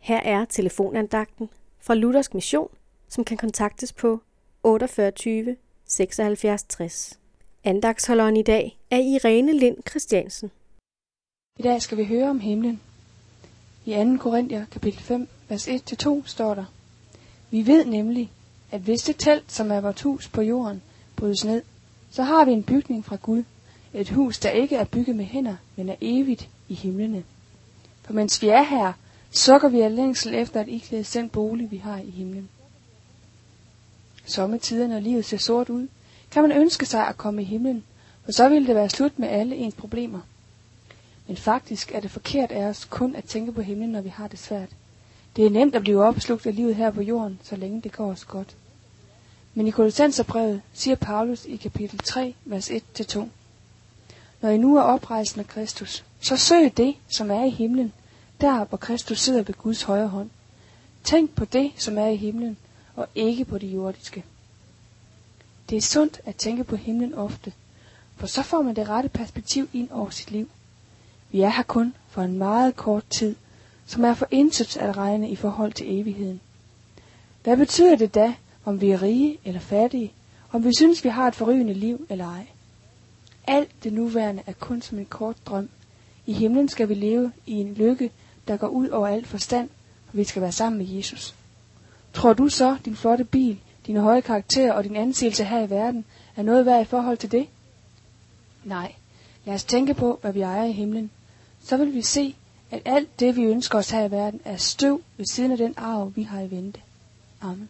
Her er telefonandagten fra Luthersk Mission, som kan kontaktes på 48 76 60. Andagsholderen i dag er Irene Lind Christiansen. I dag skal vi høre om himlen. I 2. Korinther kapitel 5, vers 1-2 står der, Vi ved nemlig, at hvis det telt, som er vores hus på jorden, brydes ned, så har vi en bygning fra Gud, et hus, der ikke er bygget med hænder, men er evigt i himlene. For mens vi er her, sukker vi af længsel efter at iklæde den bolig, vi har i himlen. Sommetider, når livet ser sort ud, kan man ønske sig at komme i himlen, for så ville det være slut med alle ens problemer. Men faktisk er det forkert af os kun at tænke på himlen, når vi har det svært. Det er nemt at blive opslugt af livet her på jorden, så længe det går os godt. Men i Kolossenserbrevet siger Paulus i kapitel 3, vers 1-2. Når I nu er oprejst med Kristus, så søg det, som er i himlen, der hvor Kristus sidder ved Guds højre hånd. Tænk på det, som er i himlen, og ikke på det jordiske. Det er sundt at tænke på himlen ofte, for så får man det rette perspektiv ind over sit liv. Vi er her kun for en meget kort tid, som er for intet at regne i forhold til evigheden. Hvad betyder det da, om vi er rige eller fattige, om vi synes, vi har et forrygende liv eller ej? Alt det nuværende er kun som en kort drøm. I himlen skal vi leve i en lykke, der går ud over alt forstand, og vi skal være sammen med Jesus. Tror du så, din flotte bil, dine høje karakterer og din anseelse her i verden er noget værd i forhold til det? Nej, lad os tænke på, hvad vi ejer i himlen. Så vil vi se, at alt det, vi ønsker os her i verden, er støv ved siden af den arv, vi har i vente. Amen.